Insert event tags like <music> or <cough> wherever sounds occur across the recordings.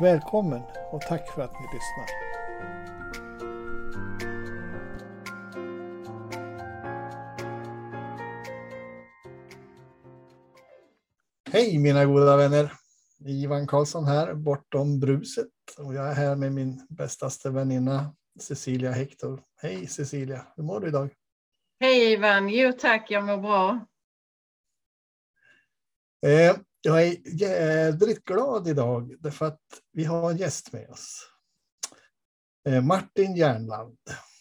Välkommen och tack för att ni lyssnar. Hej mina goda vänner! Ivan Karlsson här, bortom bruset. Och jag är här med min bästaste väninna Cecilia Hector. Hej Cecilia, hur mår du idag? Hej Ivan, jo tack, jag mår bra. Eh, jag är jädrigt glad idag därför att vi har en gäst med oss. Eh, Martin Järnland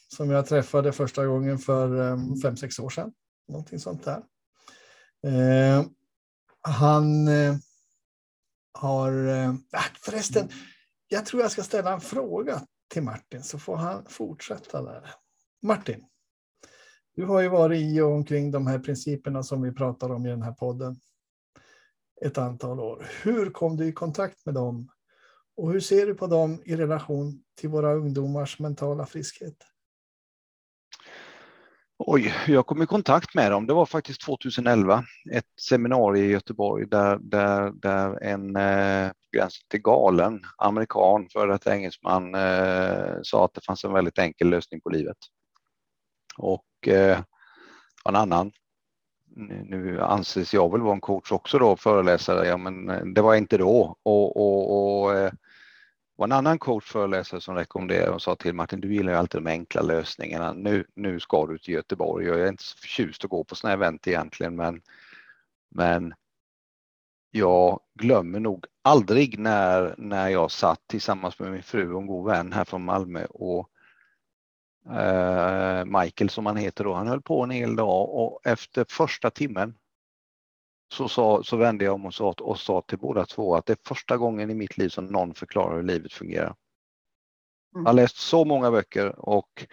som jag träffade första gången för um, fem, sex år sedan. Någonting sånt där. Eh, han har... Ah, förresten, jag tror jag ska ställa en fråga till Martin så får han fortsätta där. Martin, du har ju varit i och omkring de här principerna som vi pratar om i den här podden ett antal år. Hur kom du i kontakt med dem? Och hur ser du på dem i relation till våra ungdomars mentala friskhet? Oj, jag kom i kontakt med dem. Det var faktiskt 2011, ett seminarium i Göteborg där, där, där en eh, till galen amerikan, för att engelsman, eh, sa att det fanns en väldigt enkel lösning på livet. Och eh, en annan nu anses jag väl vara en coach också då, föreläsare, ja men eh, det var jag inte då. Och, och, och eh, var en annan coach föreläsare som rekommenderade och sa till Martin, du gillar ju alltid de enkla lösningarna. Nu, nu ska du till Göteborg. Jag är inte så förtjust att gå på sådana event egentligen, men, men jag glömmer nog aldrig när, när jag satt tillsammans med min fru och en god vän här från Malmö och Michael som han heter då, han höll på en hel dag och efter första timmen så, sa, så vände jag om och sa, och sa till båda två att det är första gången i mitt liv som någon förklarar hur livet fungerar. Mm. Jag har läst så många böcker och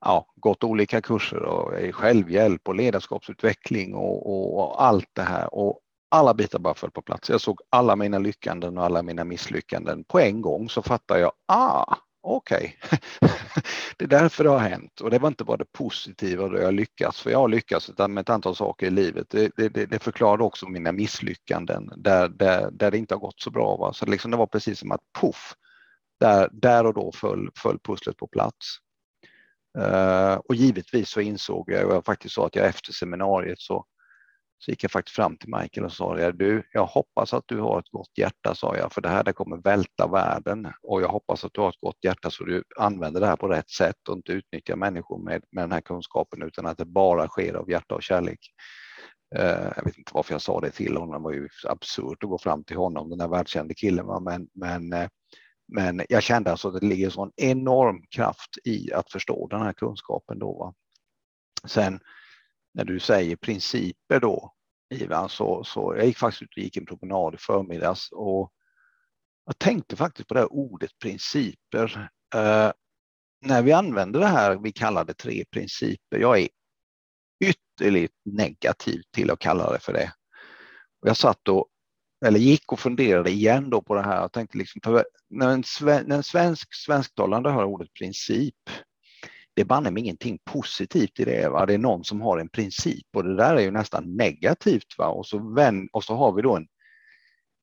ja, gått olika kurser och i självhjälp och ledarskapsutveckling och, och, och, allt det här och alla bitar bara föll på plats. Jag såg alla mina lyckanden och alla mina misslyckanden på en gång så fattade jag, ah, okej, okay. <laughs> det är därför det har hänt. Och det var inte bara det positiva då jag lyckats, för jag har lyckats med ett antal saker i livet. Det, det, det förklarar också mina misslyckanden där, där, där det inte har gått så bra. Va? Så liksom det var precis som att poff, där, där och då föll, föll pusslet på plats. Uh, och givetvis så insåg jag, och jag faktiskt sa att jag efter seminariet så så gick jag faktiskt fram till Michael och sa du, jag hoppas att du har ett gott hjärta, sa jag, för det här det kommer välta världen och jag hoppas att du har ett gott hjärta så du använder det här på rätt sätt och inte utnyttjar människor med, med den här kunskapen utan att det bara sker av hjärta och kärlek. Eh, jag vet inte varför jag sa det till honom, det var ju absurt att gå fram till honom, den här världskände killen, men, men eh, men jag kände alltså att det ligger en sån enorm kraft i att förstå den här kunskapen då. Va? Sen när du säger principer då, Ivan, så, så jag gick faktiskt ut och gick en promenad i förmiddags och jag tänkte faktiskt på det här ordet principer. Eh, när vi använder det här, vi kallar det tre principer, jag är ytterligt negativ till att kalla det för det. Och jag satt och, eller gick och funderade igen då på det här och tänkte liksom, när en, när en svensk svensktalande hör ordet princip det är banne ingenting positivt i det. Va? Det är någon som har en princip och det där är ju nästan negativt. Va? Och, så vän, och så har vi då en,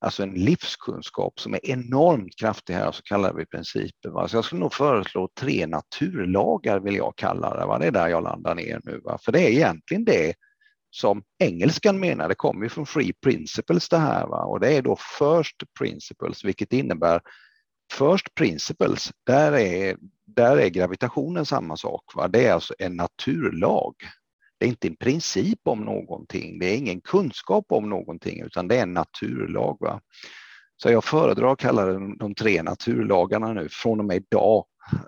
alltså en livskunskap som är enormt kraftig här, så kallar vi principer. Va? Så jag skulle nog föreslå tre naturlagar vill jag kalla det. Va? Det är där jag landar ner nu. Va? För det är egentligen det som engelskan menar, det kommer ju från free principles det här. Va? Och det är då first principles, vilket innebär first principles, där är, där är gravitationen samma sak. Va? Det är alltså en naturlag. Det är inte en princip om någonting, det är ingen kunskap om någonting, utan det är en naturlag. Va? Så jag föredrar att kalla det de tre naturlagarna nu. Från och med idag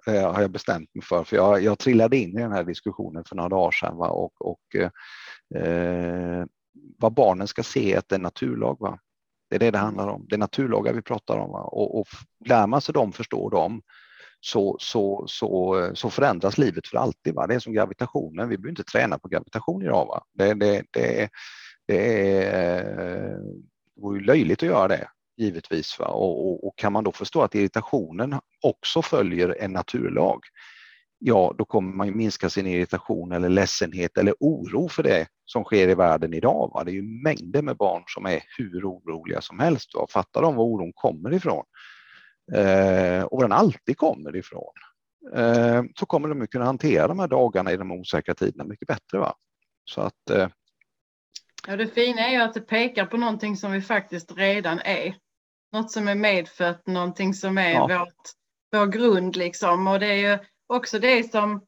eh, har jag bestämt mig för, för jag, jag trillade in i den här diskussionen för några dagar sedan va? och, och eh, vad barnen ska se att det är en naturlag. Va? Det är det det handlar om. Det är naturlagar vi pratar om. Och, och lär man sig dem, förstår dem, så, så, så, så förändras livet för alltid. Va? Det är som gravitationen. Vi behöver inte träna på gravitation idag. Va? Det, det, det, det är, det vore ju löjligt att göra det givetvis. Va? Och, och, och, kan man då förstå att irritationen också följer en naturlag, ja, då kommer man ju minska sin irritation eller ledsenhet eller oro för det som sker i världen idag. Va? Det är ju mängder med barn som är hur oroliga som helst. Va? Fattar de var oron kommer ifrån? Eh, och var den alltid kommer ifrån. Eh, så kommer de att kunna hantera de här dagarna i de osäkra tiderna mycket bättre. Va? Så att, eh... ja, det fina är ju att det pekar på någonting som vi faktiskt redan är. Något som är medfött, någonting som är ja. vårt, vår grund liksom. Och det är ju också det som,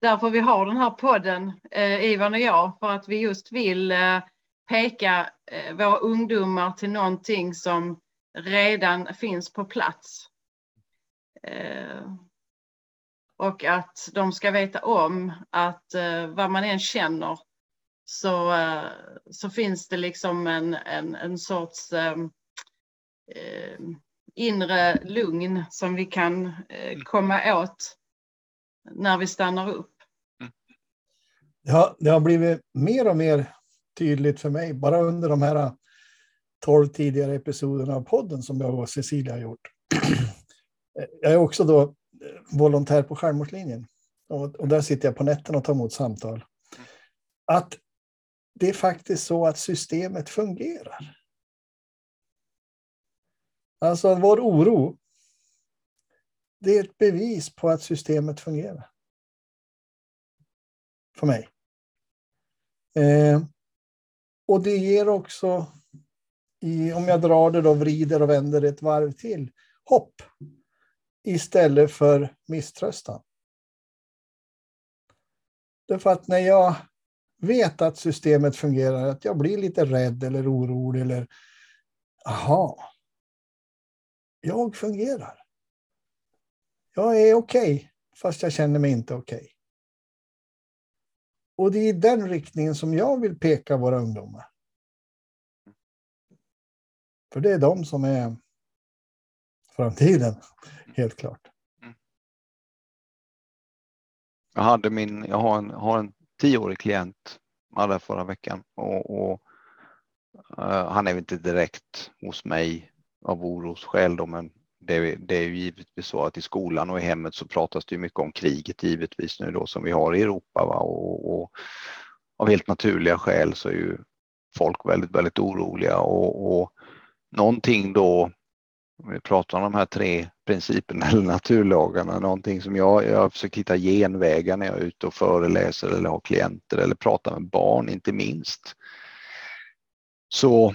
därför vi har den här podden, eh, Ivan och jag, för att vi just vill eh, peka eh, våra ungdomar till någonting som redan finns på plats. Eh, och att de ska veta om att eh, vad man än känner så, eh, så finns det liksom en, en, en sorts eh, eh, inre lugn som vi kan eh, komma åt när vi stannar upp. Ja, det har blivit mer och mer tydligt för mig bara under de här tolv tidigare episoderna av podden som jag och Cecilia har gjort. <clears throat> Jag är också då volontär på Självmordslinjen och, där sitter jag på nätterna och tar emot samtal. Att det är faktiskt så att systemet fungerar. Alltså vår oro, det är ett bevis på att systemet fungerar. För mig. Eh, och det ger också, i, om jag drar det då, vrider och vänder ett varv till, hopp istället för misströstan. Därför att när jag vet att systemet fungerar, att jag blir lite rädd eller orolig eller aha, jag fungerar. Jag är okej, okay, fast jag känner mig inte okej. Okay. Och det är i den riktningen som jag vill peka våra ungdomar. För det är de som är framtiden, helt klart. Jag, hade min, jag har en, har en tioårig klient, Alla förra veckan och, och uh, han är inte direkt hos mig av orosskäl då, men det, det, är ju givetvis så att i skolan och i hemmet så pratas det mycket om kriget givetvis nu då som vi har i Europa va? Och, och av helt naturliga skäl så är ju folk väldigt, väldigt oroliga och, och någonting då, om vi pratar om de här tre principerna <laughs> eller naturlagarna, någonting som jag, jag försöker hitta genvägar när jag är ute och föreläser eller har klienter eller pratar med barn inte minst. Så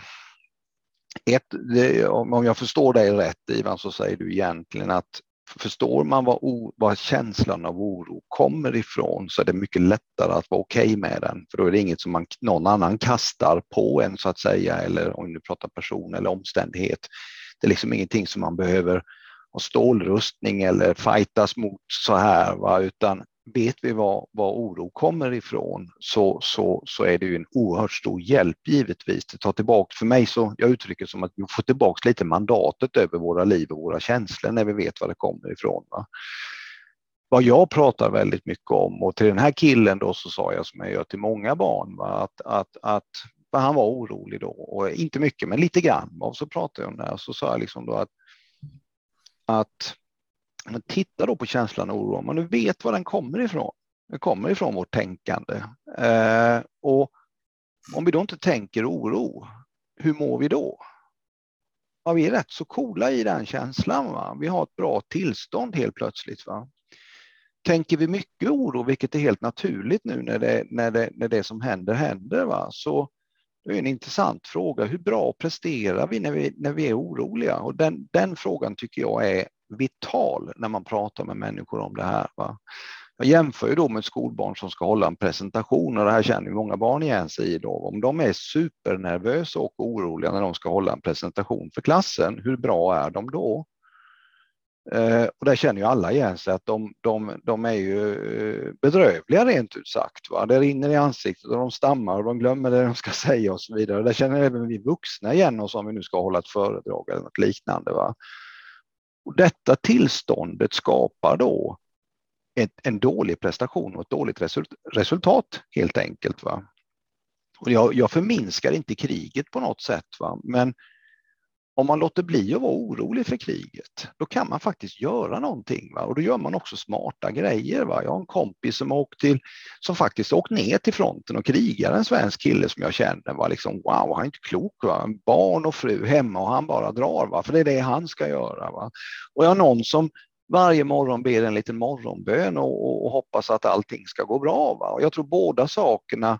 ett, det, om jag förstår dig rätt Ivan så säger du egentligen att förstår man vad, o, vad känslan av oro kommer ifrån så är det mycket lättare att vara okej okay med den. För då är det inget som man, någon annan kastar på en så att säga eller om du pratar person eller omständighet. Det är liksom ingenting som man behöver ha stålrustning eller fightas mot så här va? utan vet vi var, var oro kommer ifrån så, så, så är det ju en oerhört stor hjälp givetvis. att ta tillbaka, för mig så, jag uttrycker som att vi får tillbaka lite mandatet över våra liv och våra känslor när vi vet var det kommer ifrån. Va? Vad jag pratar väldigt mycket om och till den här killen då så sa jag som jag gör till många barn va? att, att, att han var orolig då och inte mycket men lite grann och så pratade jag om det och så sa jag liksom då att, att men titta då på känslan av oro, om man nu vet var den kommer ifrån. Den kommer ifrån vårt tänkande. Eh, och om vi då inte tänker oro, hur mår vi då? Ja, vi är rätt så coola i den känslan. Va? Vi har ett bra tillstånd helt plötsligt. Va? Tänker vi mycket oro, vilket är helt naturligt nu när det, när det, när det som händer händer, va? så det är en intressant fråga. Hur bra presterar vi när vi, när vi är oroliga? Och den, den frågan tycker jag är vital när man pratar med människor om det här. Va? Jag jämför ju då med skolbarn som ska hålla en presentation och det här känner ju många barn igen sig i. Då. Om de är supernervösa och oroliga när de ska hålla en presentation för klassen, hur bra är de då? Eh, och där känner ju alla igen sig att de, de, de är ju eh, bedrövliga rent ut sagt. Va? Det rinner i ansiktet och de stammar och de glömmer det de ska <laughs> säga och så vidare. Där känner även vi vuxna igen oss om vi nu ska hålla ett föredrag eller något liknande. Va? Och detta tillståndet skapar då ett, en dålig prestation och ett dåligt resultat helt enkelt. Va? Och jag, jag förminskar inte kriget på något sätt, va? men om man låter bli att vara orolig för kriget, då kan man faktiskt göra någonting. Va? Och då gör man också smarta grejer. Va? Jag har en kompis som, åkt till, som faktiskt åkt ner till fronten och krigar, en svensk kille som jag känner. Va? Liksom, wow, han är inte klok. Va? Barn och fru hemma och han bara drar, va? för det är det han ska göra. Va? Och jag har någon som varje morgon ber en liten morgonbön och, och, och hoppas att allting ska gå bra. Va? Och jag tror båda sakerna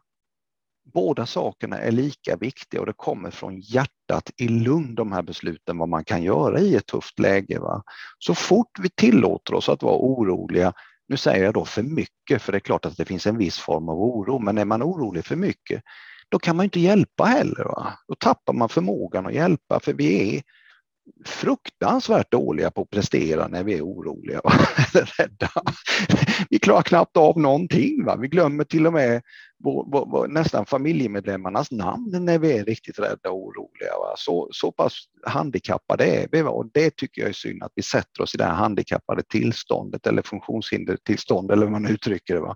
båda sakerna är lika viktiga och det kommer från hjärtat i lugn de här besluten vad man kan göra i ett tufft läge. Va? Så fort vi tillåter oss att vara oroliga, nu säger jag då för mycket för det är klart att det finns en viss form av oro, men är man orolig för mycket då kan man inte hjälpa heller. Va? Då tappar man förmågan att hjälpa för vi är fruktansvärt dåliga på att prestera när vi är oroliga eller <laughs> rädda. Vi klarar knappt av någonting. Va? Vi glömmer till och med nästan familjemedlemmarnas namn när vi är riktigt rädda och oroliga. Va? Så, så pass handikappade är vi va? och det tycker jag är synd att vi sätter oss i det här handikappade tillståndet eller funktionshindertillstånd eller hur man uttrycker det. Va?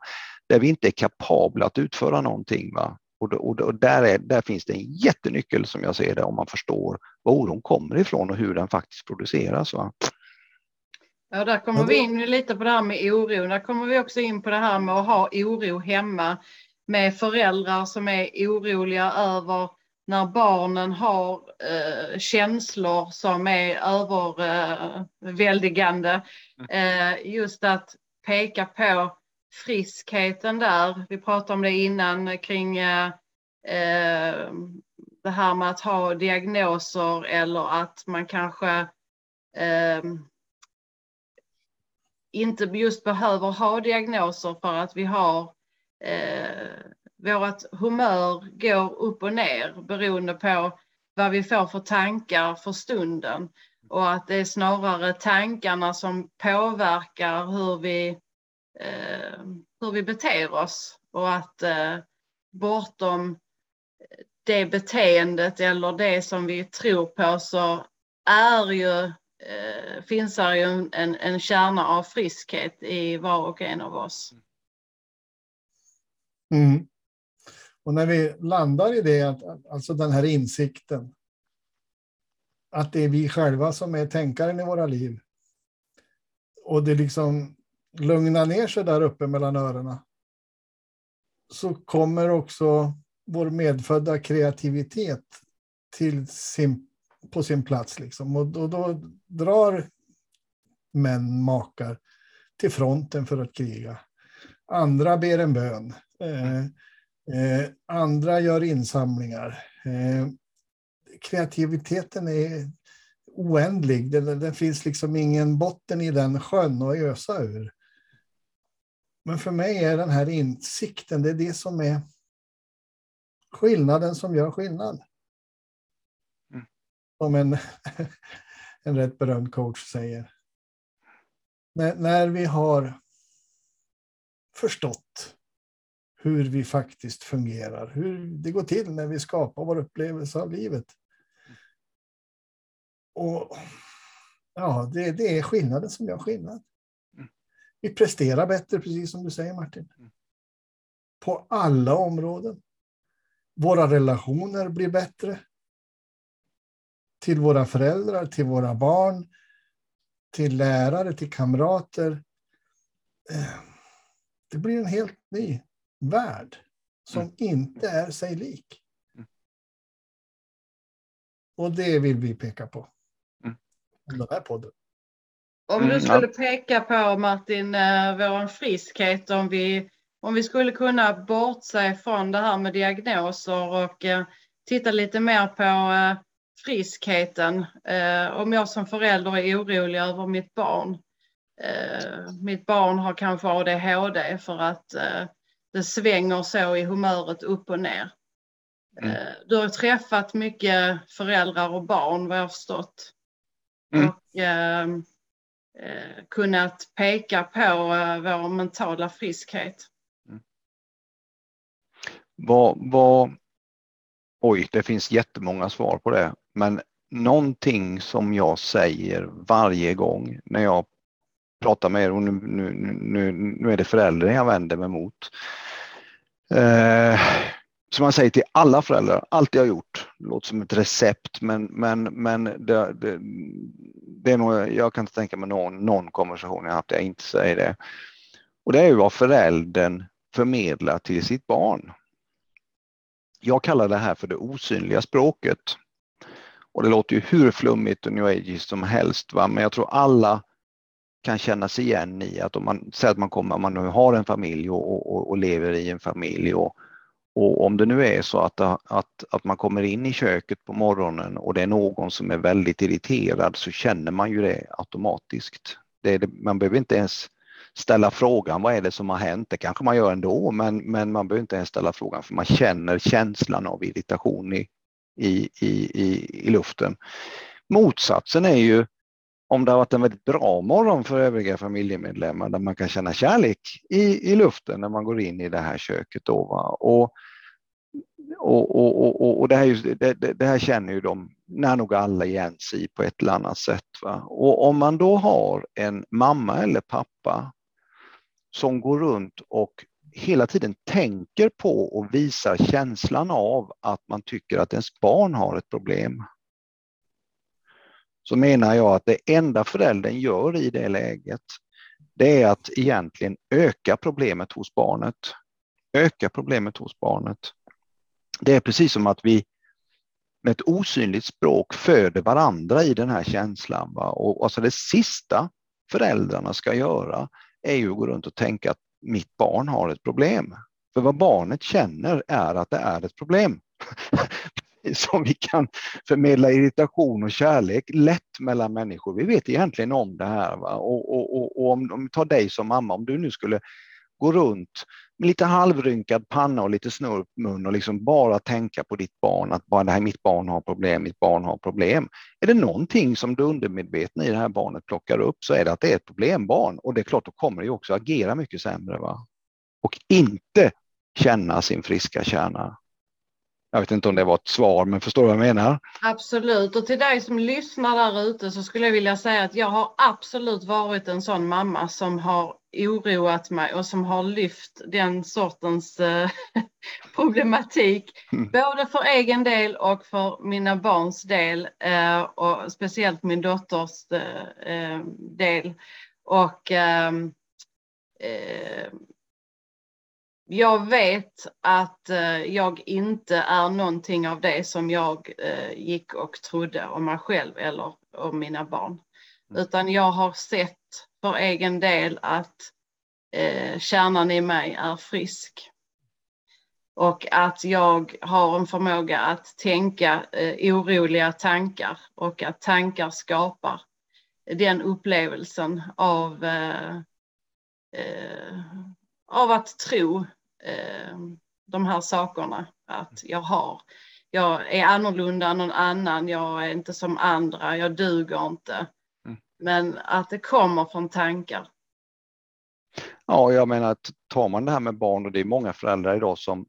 Där vi inte är kapabla att utföra någonting. Va? Och, och, och där, är, där finns det en jättenyckel som jag ser det om man förstår var oron kommer ifrån och hur den faktiskt produceras. Va? Ja, där kommer vi in lite på det här med oro. Där kommer vi också in på det här med att ha oro hemma med föräldrar som är oroliga över när barnen har eh, känslor som är överväldigande. Eh, eh, just att peka på friskheten där. Vi pratade om det innan kring eh, eh, det här med att ha diagnoser eller att man kanske eh, inte just behöver ha diagnoser för att vi har eh, vårt humör går upp och ner beroende på vad vi får för tankar för stunden. Och att det är snarare tankarna som påverkar hur vi eh, hur vi beter oss. Och att eh, bortom det beteendet eller det som vi tror på så är ju, eh, finns det ju en, en kärna av friskhet i var och en av oss. Mm. Mm. Och när vi landar i det, alltså den här insikten, att det är vi själva som är tänkaren i våra liv. Och det liksom lugnar ner sig där uppe mellan öronen så kommer också vår medfödda kreativitet till sin, på sin plats. Liksom. Och då, då drar män, makar, till fronten för att kriga. Andra ber en bön. Eh, eh, andra gör insamlingar. Eh, kreativiteten är oändlig. Det, det, finns liksom ingen botten i den sjön att ösa ur. Men för mig är den här insikten, det är det som är skillnaden som gör skillnad. Mm. Som en, <laughs> en rätt berömd coach säger. När, när vi har förstått hur vi faktiskt fungerar, hur det går till när vi skapar vår upplevelse av livet. Och ja, det, det är skillnaden som gör skillnad. Vi presterar bättre, precis som du säger Martin. Mm. På alla områden. Våra relationer blir bättre. Till våra föräldrar, till våra barn, till lärare, till kamrater. Det blir en helt ny värld som mm. inte är sig lik. Mm. Och det vill vi peka på. Mm. Den här podden. Om du mm, skulle peka på Martin, eh, vår friskhet, om vi, om vi skulle kunna bortse från det här med diagnoser och eh, titta lite mer på eh, friskheten. Om jag som förälder är orolig över mitt barn. Mitt barn har kanske ADHD för att det svänger så i humöret upp och ner. Mm. Du har träffat mycket föräldrar och barn vad jag har förstått. Mm. Och, eh, kunnat peka på eh, vår mentala friskhet. Mm. Vad, vad, oj, det finns jättemånga svar på det, men någonting som jag säger varje gång när jag prata med er och nu, nu, nu, nu är det föräldrar jag vänder mig mot. Eh, som man säger till alla föräldrar, allt jag har gjort, det låter som ett recept men, men, men det, det, det är nog, jag kan inte tänka mig någon, någon konversation jag haft där jag inte säger det. Och det är ju vad föräldern förmedlar till sitt barn. Jag kallar det här för det osynliga språket. Och det låter ju hur flummigt och new age som helst, va? men jag tror alla kan kännas igen i att om man säger att man kommer, om man nu har en familj och, och, och lever i en familj och, och om det nu är så att, att, att man kommer in i köket på morgonen och det är någon som är väldigt irriterad så känner man ju det automatiskt. Det det, man behöver inte ens ställa frågan vad är det som har hänt? Det kanske man gör ändå, men, men man behöver inte ens ställa frågan för man känner känslan av irritation i, i, i, i, i luften. Motsatsen är ju om det har varit en väldigt bra morgon för övriga familjemedlemmar där man kan känna kärlek i, i luften när man går in i det här köket. Då, va? Och, och, och, och, och det, här, det, det, här känner ju de när nog alla igen sig på ett eller annat sätt. Va? Och om man då har en mamma eller pappa som går runt och hela tiden tänker på och visar känslan av att man tycker att ens barn har ett problem så menar jag att det enda föräldern gör i det läget, det är att egentligen öka problemet hos barnet. Öka problemet hos barnet. Det är precis som att vi med ett osynligt språk föder varandra i den här känslan. Va? Och alltså det sista föräldrarna ska göra är ju att gå runt och tänka att mitt barn har ett problem. För vad barnet känner är att det är ett problem. <laughs> <laughs> som vi kan förmedla irritation och kärlek lätt mellan människor. Vi vet egentligen om det här. Va? Och, och, och, och om, om vi tar dig som mamma, om du nu skulle gå runt med lite halvrynkad panna och lite snurp mun och liksom bara tänka på ditt barn, att bara det här, mitt barn har problem, mitt barn har problem. Är det någonting som du undermedvetna i det här barnet plockar upp så är det att det är ett problembarn och det är klart, då kommer det också agera mycket sämre. Va? Och inte känna sin friska kärna. Jag vet inte om det var ett svar, men förstår du vad jag menar? Absolut. Och till dig som lyssnar där ute så skulle jag vilja säga att jag har absolut varit en sån mamma som har oroat mig och som har lyft den sortens eh, <laughs> problematik. Mm. Både för egen del och för mina barns del eh, och speciellt min dotters eh, del. Och ehm, jag vet att eh, jag inte är någonting av det som jag eh, gick och trodde om mig själv eller om mina barn. Mm. Utan jag har sett för egen del att eh, kärnan i mig är frisk. Och att jag har en förmåga att tänka oroliga tankar och att tankar skapar den upplevelsen av, av att tro eh, de här sakerna. Att jag har, jag är annorlunda än någon annan, jag är inte som andra, jag duger inte. Mm. Men att det kommer från tankar. Ja, jag menar att tar man det här med barn och det är många föräldrar idag som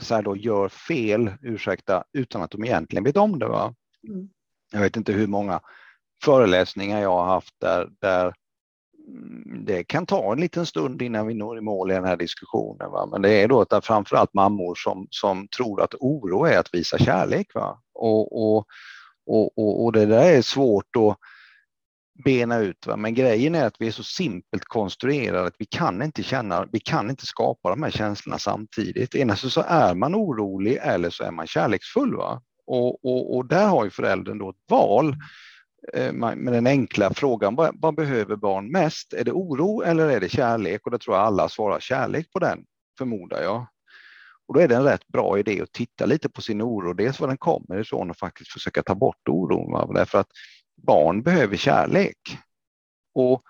så här då gör fel, ursäkta, utan att de egentligen vet om det. Va? Mm. Jag vet inte hur många föreläsningar jag har haft där, där det kan ta en liten stund innan vi når i mål i den här diskussionen. Va? Men det är då att framförallt mammor som, som tror att oro är att visa kärlek. Va? Och, och, och, och, det där är svårt att bena ut. Va? Men grejen är att vi är så simpelt konstruerade att vi kan inte känna, vi kan inte skapa de här känslorna samtidigt. Ena så är man orolig eller så är man kärleksfull. Va? Och, och, och där har ju föräldern då ett val Eh, med den enkla frågan, vad, vad, behöver barn mest? Är det oro eller är det kärlek? Och det tror jag alla svarar kärlek på den, förmodar jag. Och då är det en rätt bra idé att titta lite på sin oro, dels var den kommer ifrån och faktiskt försöka ta bort oron. Därför att barn behöver kärlek. Och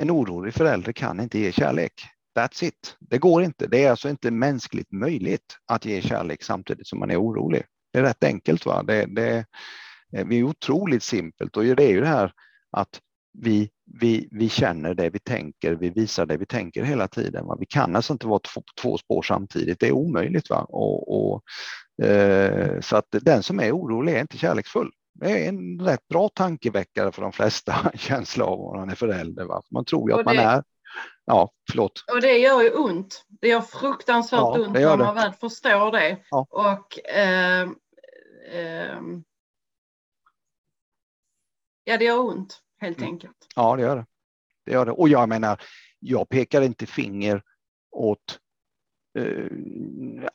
en orolig förälder kan inte ge kärlek. That's it. Det går inte. Det är alltså inte mänskligt möjligt att ge kärlek samtidigt som man är orolig. Det är rätt enkelt. Va? Det, det, Eh, det är otroligt simpelt och det är ju det här att vi, vi, vi känner det vi tänker, vi visar det vi tänker hela tiden. Va? Vi kan alltså inte vara två, två spår samtidigt, det är omöjligt. Va? Och, och eh, så att den som är orolig är inte kärleksfull. Det är en rätt bra tankeväckare för de flesta, <laughs> känsla av att man är förälder. Va? Man tror ju att det, man är. Ja, förlåt. Och det gör ju ont. Det gör fruktansvärt ja, ont när man väl förstår det. Ja. Och eh, eh, Ja, det gör ont helt mm. enkelt. Ja, det gör det. det gör det. Och jag menar, jag pekar inte finger åt eh,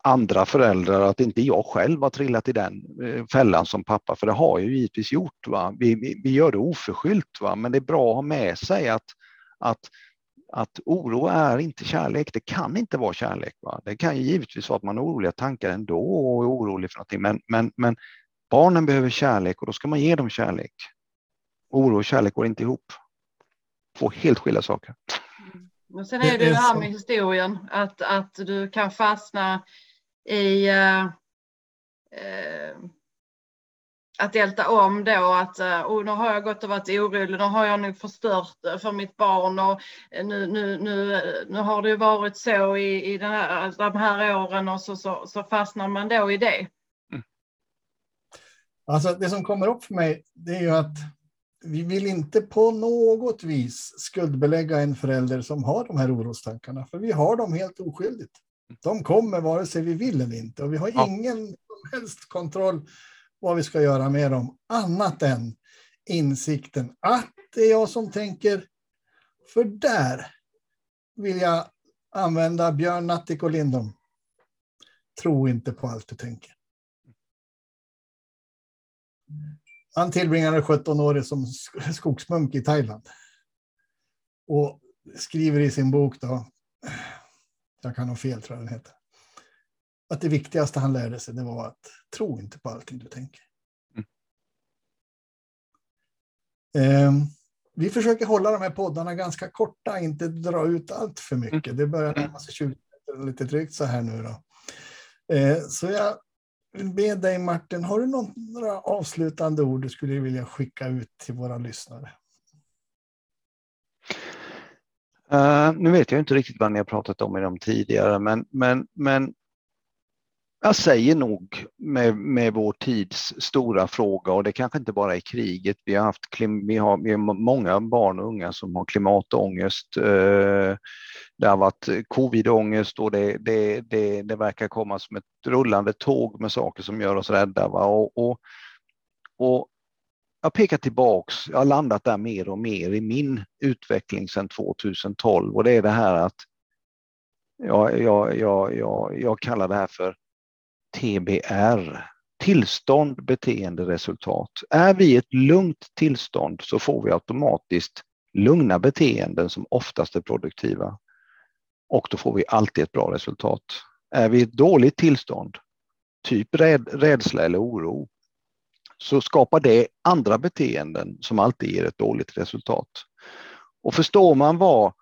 andra föräldrar att inte jag själv har trillat i den eh, fällan som pappa, för det har jag ju givetvis gjort. Va? Vi, vi, vi, gör det oförskyllt, va? men det är bra att ha med sig att, att, att oro är inte kärlek. Det kan inte vara kärlek. Va? Det kan ju givetvis vara att man har oroliga tankar ändå och är orolig för någonting, men, men, men barnen behöver kärlek och då ska man ge dem kärlek. Oro och kärlek går inte ihop. Två helt skilda saker. Mm. Och sen är det det här med historien, att, att du kan fastna i uh, uh, att älta om då att oh, nu har jag gått och varit orolig, nu har jag nog förstört för mitt barn och nu, nu, nu, nu har det varit så i, i den här, de här åren och så, så, så fastnar man då i det. Mm. Alltså det som kommer upp för mig det är ju att vi vill inte på något vis skuldbelägga en förälder som har de här orostankarna, för vi har dem helt oskyldigt. De kommer vare sig vi vill eller inte och vi har ja. ingen som helst kontroll vad vi ska göra med dem annat än insikten att det är jag som tänker. För där vill jag använda Björn Natthik och Lindom. Tro inte på allt du tänker. Han tillbringade 17 år som skogsmunk i Thailand. Och skriver i sin bok, då, jag kan ha fel tror jag den heter, att det viktigaste han lärde sig det var att tro inte på allting du tänker. Mm. Eh, vi försöker hålla de här poddarna ganska korta, inte dra ut allt för mycket. Mm. Det börjar närma sig 20 minuter, lite drygt så här nu då. Eh, så jag vill be dig Martin, har du några avslutande ord du skulle vilja skicka ut till våra lyssnare? Uh, nu vet jag inte riktigt vad ni har pratat om i de tidigare, men, men, men jag säger nog med, med vår tids stora fråga och det kanske inte bara är kriget. Vi har haft vi har, vi har många barn och unga som har klimatångest. Eh, det har varit eh, covidångest och det, det, det, det verkar komma som ett rullande tåg med saker som gör oss rädda. Va? Och, och, och jag pekar tillbaks, jag har landat där mer och mer i min utveckling sedan 2012 och det är det här att jag, jag, jag, jag, jag kallar det här för TBR, tillstånd, beteende, resultat. Är vi i ett lugnt tillstånd så får vi automatiskt lugna beteenden som oftast är produktiva. Och då får vi alltid ett bra resultat. Är vi i ett dåligt tillstånd, typ räd, rädsla eller oro, så skapar det andra beteenden som alltid ger ett dåligt resultat. Och förstår man vad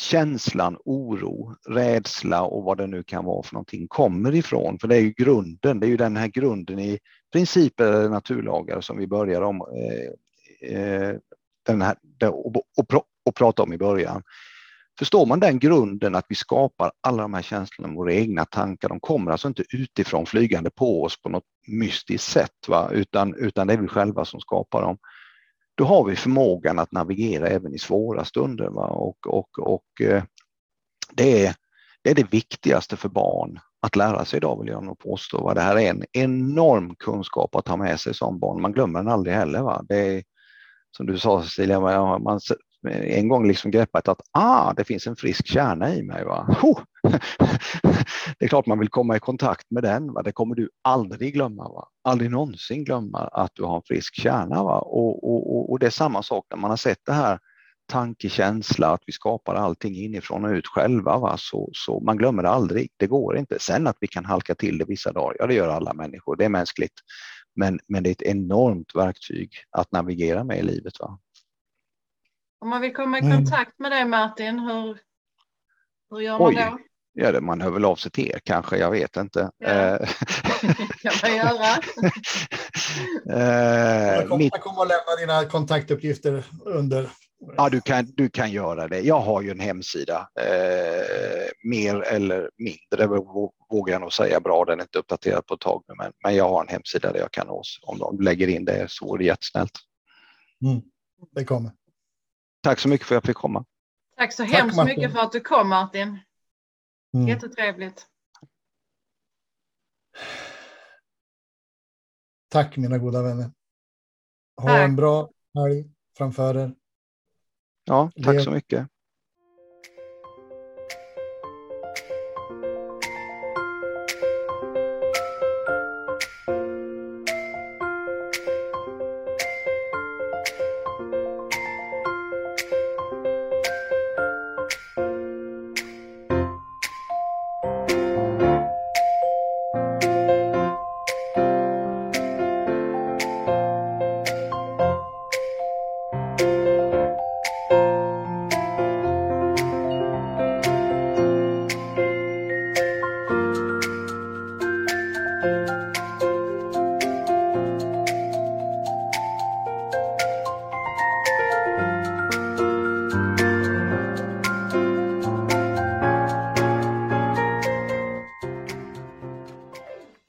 känslan, oro, rädsla och vad det nu kan vara för någonting kommer ifrån. För det är ju grunden, det är ju den här grunden i principer eller naturlagar som vi börjar om eh, eh den här, och, och, och prata om i början. Förstår man den grunden att vi skapar alla de här känslorna, med våra egna tankar, de kommer alltså inte utifrån flygande på oss på något mystiskt sätt, va? Utan, utan det är vi själva som skapar dem då har vi förmågan att navigera även i svåra stunder. Va? Och, och, och eh, det, är, det är det viktigaste för barn att lära sig idag vill jag nog påstå. Va? Det här är en enorm kunskap att ha med sig som barn. Man glömmer den aldrig heller. Va? Det är, som du sa Cecilia, man, Eh, en gång liksom greppat att ah, det finns en frisk kärna i mig. Va? Oh! <laughs> det är klart man vill komma i kontakt med den. Va? Det kommer du aldrig glömma. Va? Aldrig någonsin glömma att du har en frisk kärna. Va? Och, och, och det är samma sak när man har sett det här tankekänsla, att vi skapar allting inifrån och ut själva. Va? Så, så man glömmer det aldrig. Det går inte. Sen att vi kan halka till det vissa dagar, ja det gör alla människor. Det är mänskligt. Men, men det är ett enormt verktyg att navigera med i livet. Va? Om man vill komma i mm. kontakt med dig Martin, hur, hur gör man Oj. då? Ja, det, man hör väl av sig till er kanske, jag vet inte. Ja. Eh, <laughs> kan man göra. Jag <laughs> eh, kommer, jag kommer att lämna dina kontaktuppgifter under. ja, du, kan, du kan göra det. Jag har ju en hemsida, eh, mer eller mindre vå- vågar jag nog säga bra. Den är inte uppdaterad på ett tag nu, men, men jag har en hemsida där jag kan nås. Om de lägger in det så är det jättesnällt. Mm, det kommer. Tack så mycket för att jag fick komma. Tack så Tack, hemskt Martin. mycket för att du kom Martin. Mm. Jättetrevligt. Tack mina goda vänner. Ha Tack. en bra helg framför er. Ja, tack så mycket.